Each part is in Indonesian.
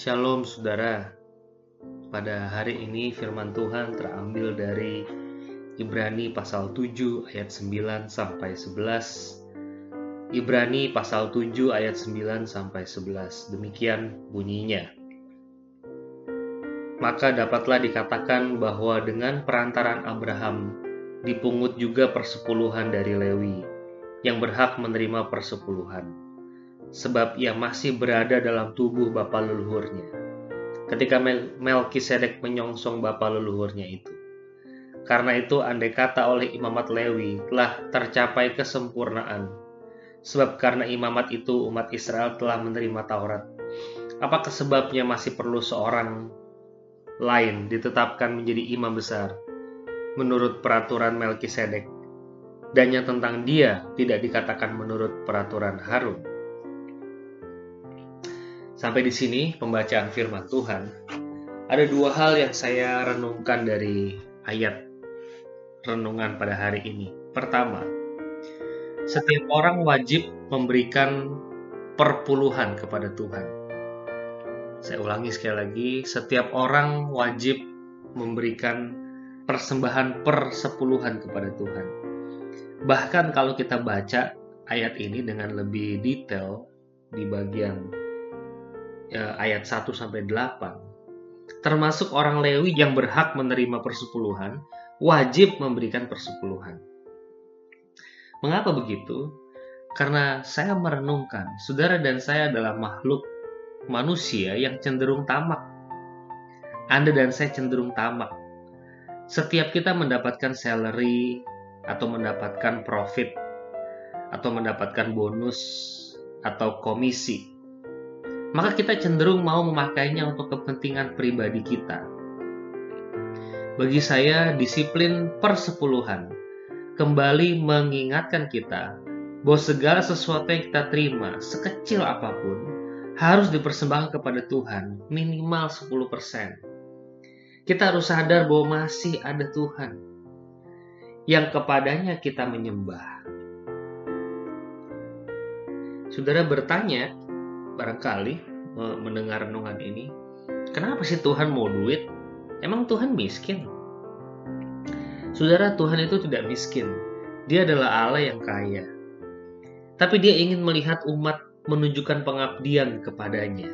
Shalom saudara. Pada hari ini firman Tuhan terambil dari Ibrani pasal 7 ayat 9 sampai 11. Ibrani pasal 7 ayat 9 sampai 11. Demikian bunyinya. Maka dapatlah dikatakan bahwa dengan perantaran Abraham dipungut juga persepuluhan dari Lewi yang berhak menerima persepuluhan sebab ia masih berada dalam tubuh bapa leluhurnya. Ketika Melkisedek menyongsong bapa leluhurnya itu. Karena itu andai kata oleh imamat Lewi telah tercapai kesempurnaan. Sebab karena imamat itu umat Israel telah menerima Taurat. Apakah sebabnya masih perlu seorang lain ditetapkan menjadi imam besar menurut peraturan Melkisedek? Dan yang tentang dia tidak dikatakan menurut peraturan Harun. Sampai di sini pembacaan firman Tuhan. Ada dua hal yang saya renungkan dari ayat renungan pada hari ini. Pertama, setiap orang wajib memberikan perpuluhan kepada Tuhan. Saya ulangi sekali lagi, setiap orang wajib memberikan persembahan persepuluhan kepada Tuhan. Bahkan kalau kita baca ayat ini dengan lebih detail di bagian ya, ayat 1 sampai 8 termasuk orang Lewi yang berhak menerima persepuluhan wajib memberikan persepuluhan. Mengapa begitu? Karena saya merenungkan, saudara dan saya adalah makhluk manusia yang cenderung tamak. Anda dan saya cenderung tamak. Setiap kita mendapatkan salary atau mendapatkan profit atau mendapatkan bonus atau komisi maka kita cenderung mau memakainya untuk kepentingan pribadi kita. Bagi saya, disiplin persepuluhan kembali mengingatkan kita bahwa segala sesuatu yang kita terima, sekecil apa pun, harus dipersembahkan kepada Tuhan minimal 10%. Kita harus sadar bahwa masih ada Tuhan yang kepadanya kita menyembah. Saudara bertanya, barangkali mendengar renungan ini, kenapa sih Tuhan mau duit? Emang Tuhan miskin? Saudara, Tuhan itu tidak miskin. Dia adalah Allah yang kaya. Tapi dia ingin melihat umat menunjukkan pengabdian kepadanya.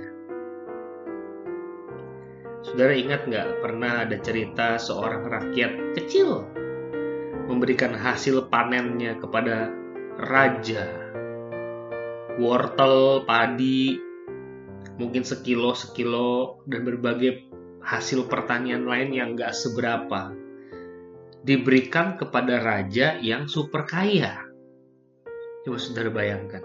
Saudara ingat nggak pernah ada cerita seorang rakyat kecil memberikan hasil panennya kepada raja wortel, padi, mungkin sekilo sekilo dan berbagai hasil pertanian lain yang gak seberapa diberikan kepada raja yang super kaya. Coba saudara bayangkan.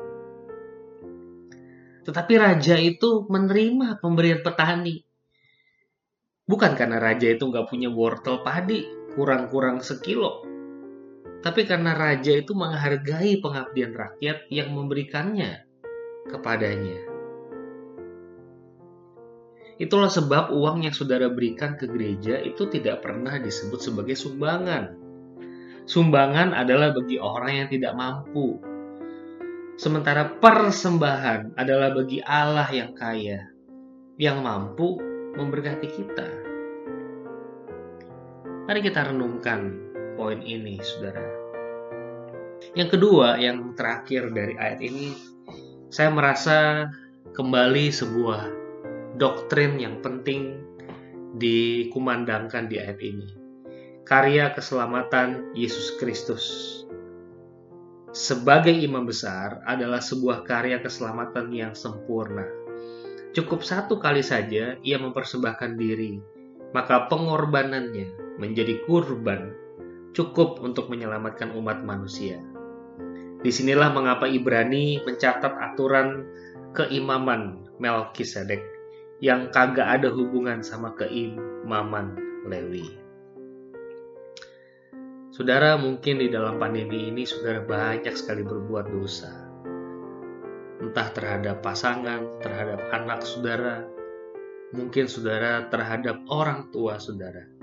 Tetapi raja itu menerima pemberian petani. Bukan karena raja itu nggak punya wortel padi, kurang-kurang sekilo. Tapi karena raja itu menghargai pengabdian rakyat yang memberikannya kepadanya. Itulah sebab uang yang saudara berikan ke gereja itu tidak pernah disebut sebagai sumbangan. Sumbangan adalah bagi orang yang tidak mampu. Sementara persembahan adalah bagi Allah yang kaya, yang mampu memberkati kita. Mari kita renungkan poin ini, saudara. Yang kedua, yang terakhir dari ayat ini, saya merasa kembali sebuah doktrin yang penting dikumandangkan di ayat ini. Karya keselamatan Yesus Kristus sebagai imam besar adalah sebuah karya keselamatan yang sempurna. Cukup satu kali saja ia mempersembahkan diri, maka pengorbanannya menjadi kurban cukup untuk menyelamatkan umat manusia. Di sinilah mengapa Ibrani mencatat aturan keimaman Melkisedek yang kagak ada hubungan sama keimaman Lewi. Saudara mungkin di dalam pandemi ini saudara banyak sekali berbuat dosa. Entah terhadap pasangan, terhadap anak saudara, mungkin saudara terhadap orang tua saudara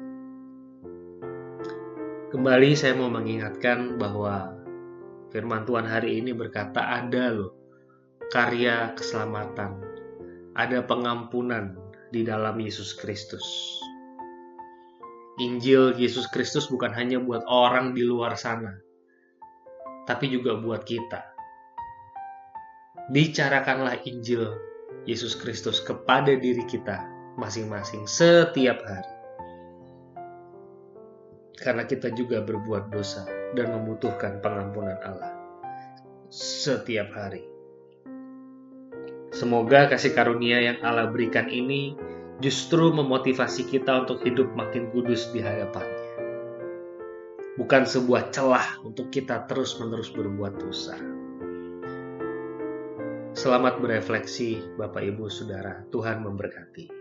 Kembali saya mau mengingatkan bahwa firman Tuhan hari ini berkata ada loh karya keselamatan, ada pengampunan, di dalam Yesus Kristus. Injil Yesus Kristus bukan hanya buat orang di luar sana, tapi juga buat kita. Bicarakanlah Injil Yesus Kristus kepada diri kita masing-masing setiap hari. Karena kita juga berbuat dosa dan membutuhkan pengampunan Allah setiap hari. Semoga kasih karunia yang Allah berikan ini justru memotivasi kita untuk hidup makin kudus di hadapannya. Bukan sebuah celah untuk kita terus-menerus berbuat dosa. Selamat berefleksi, Bapak, Ibu, Saudara. Tuhan memberkati.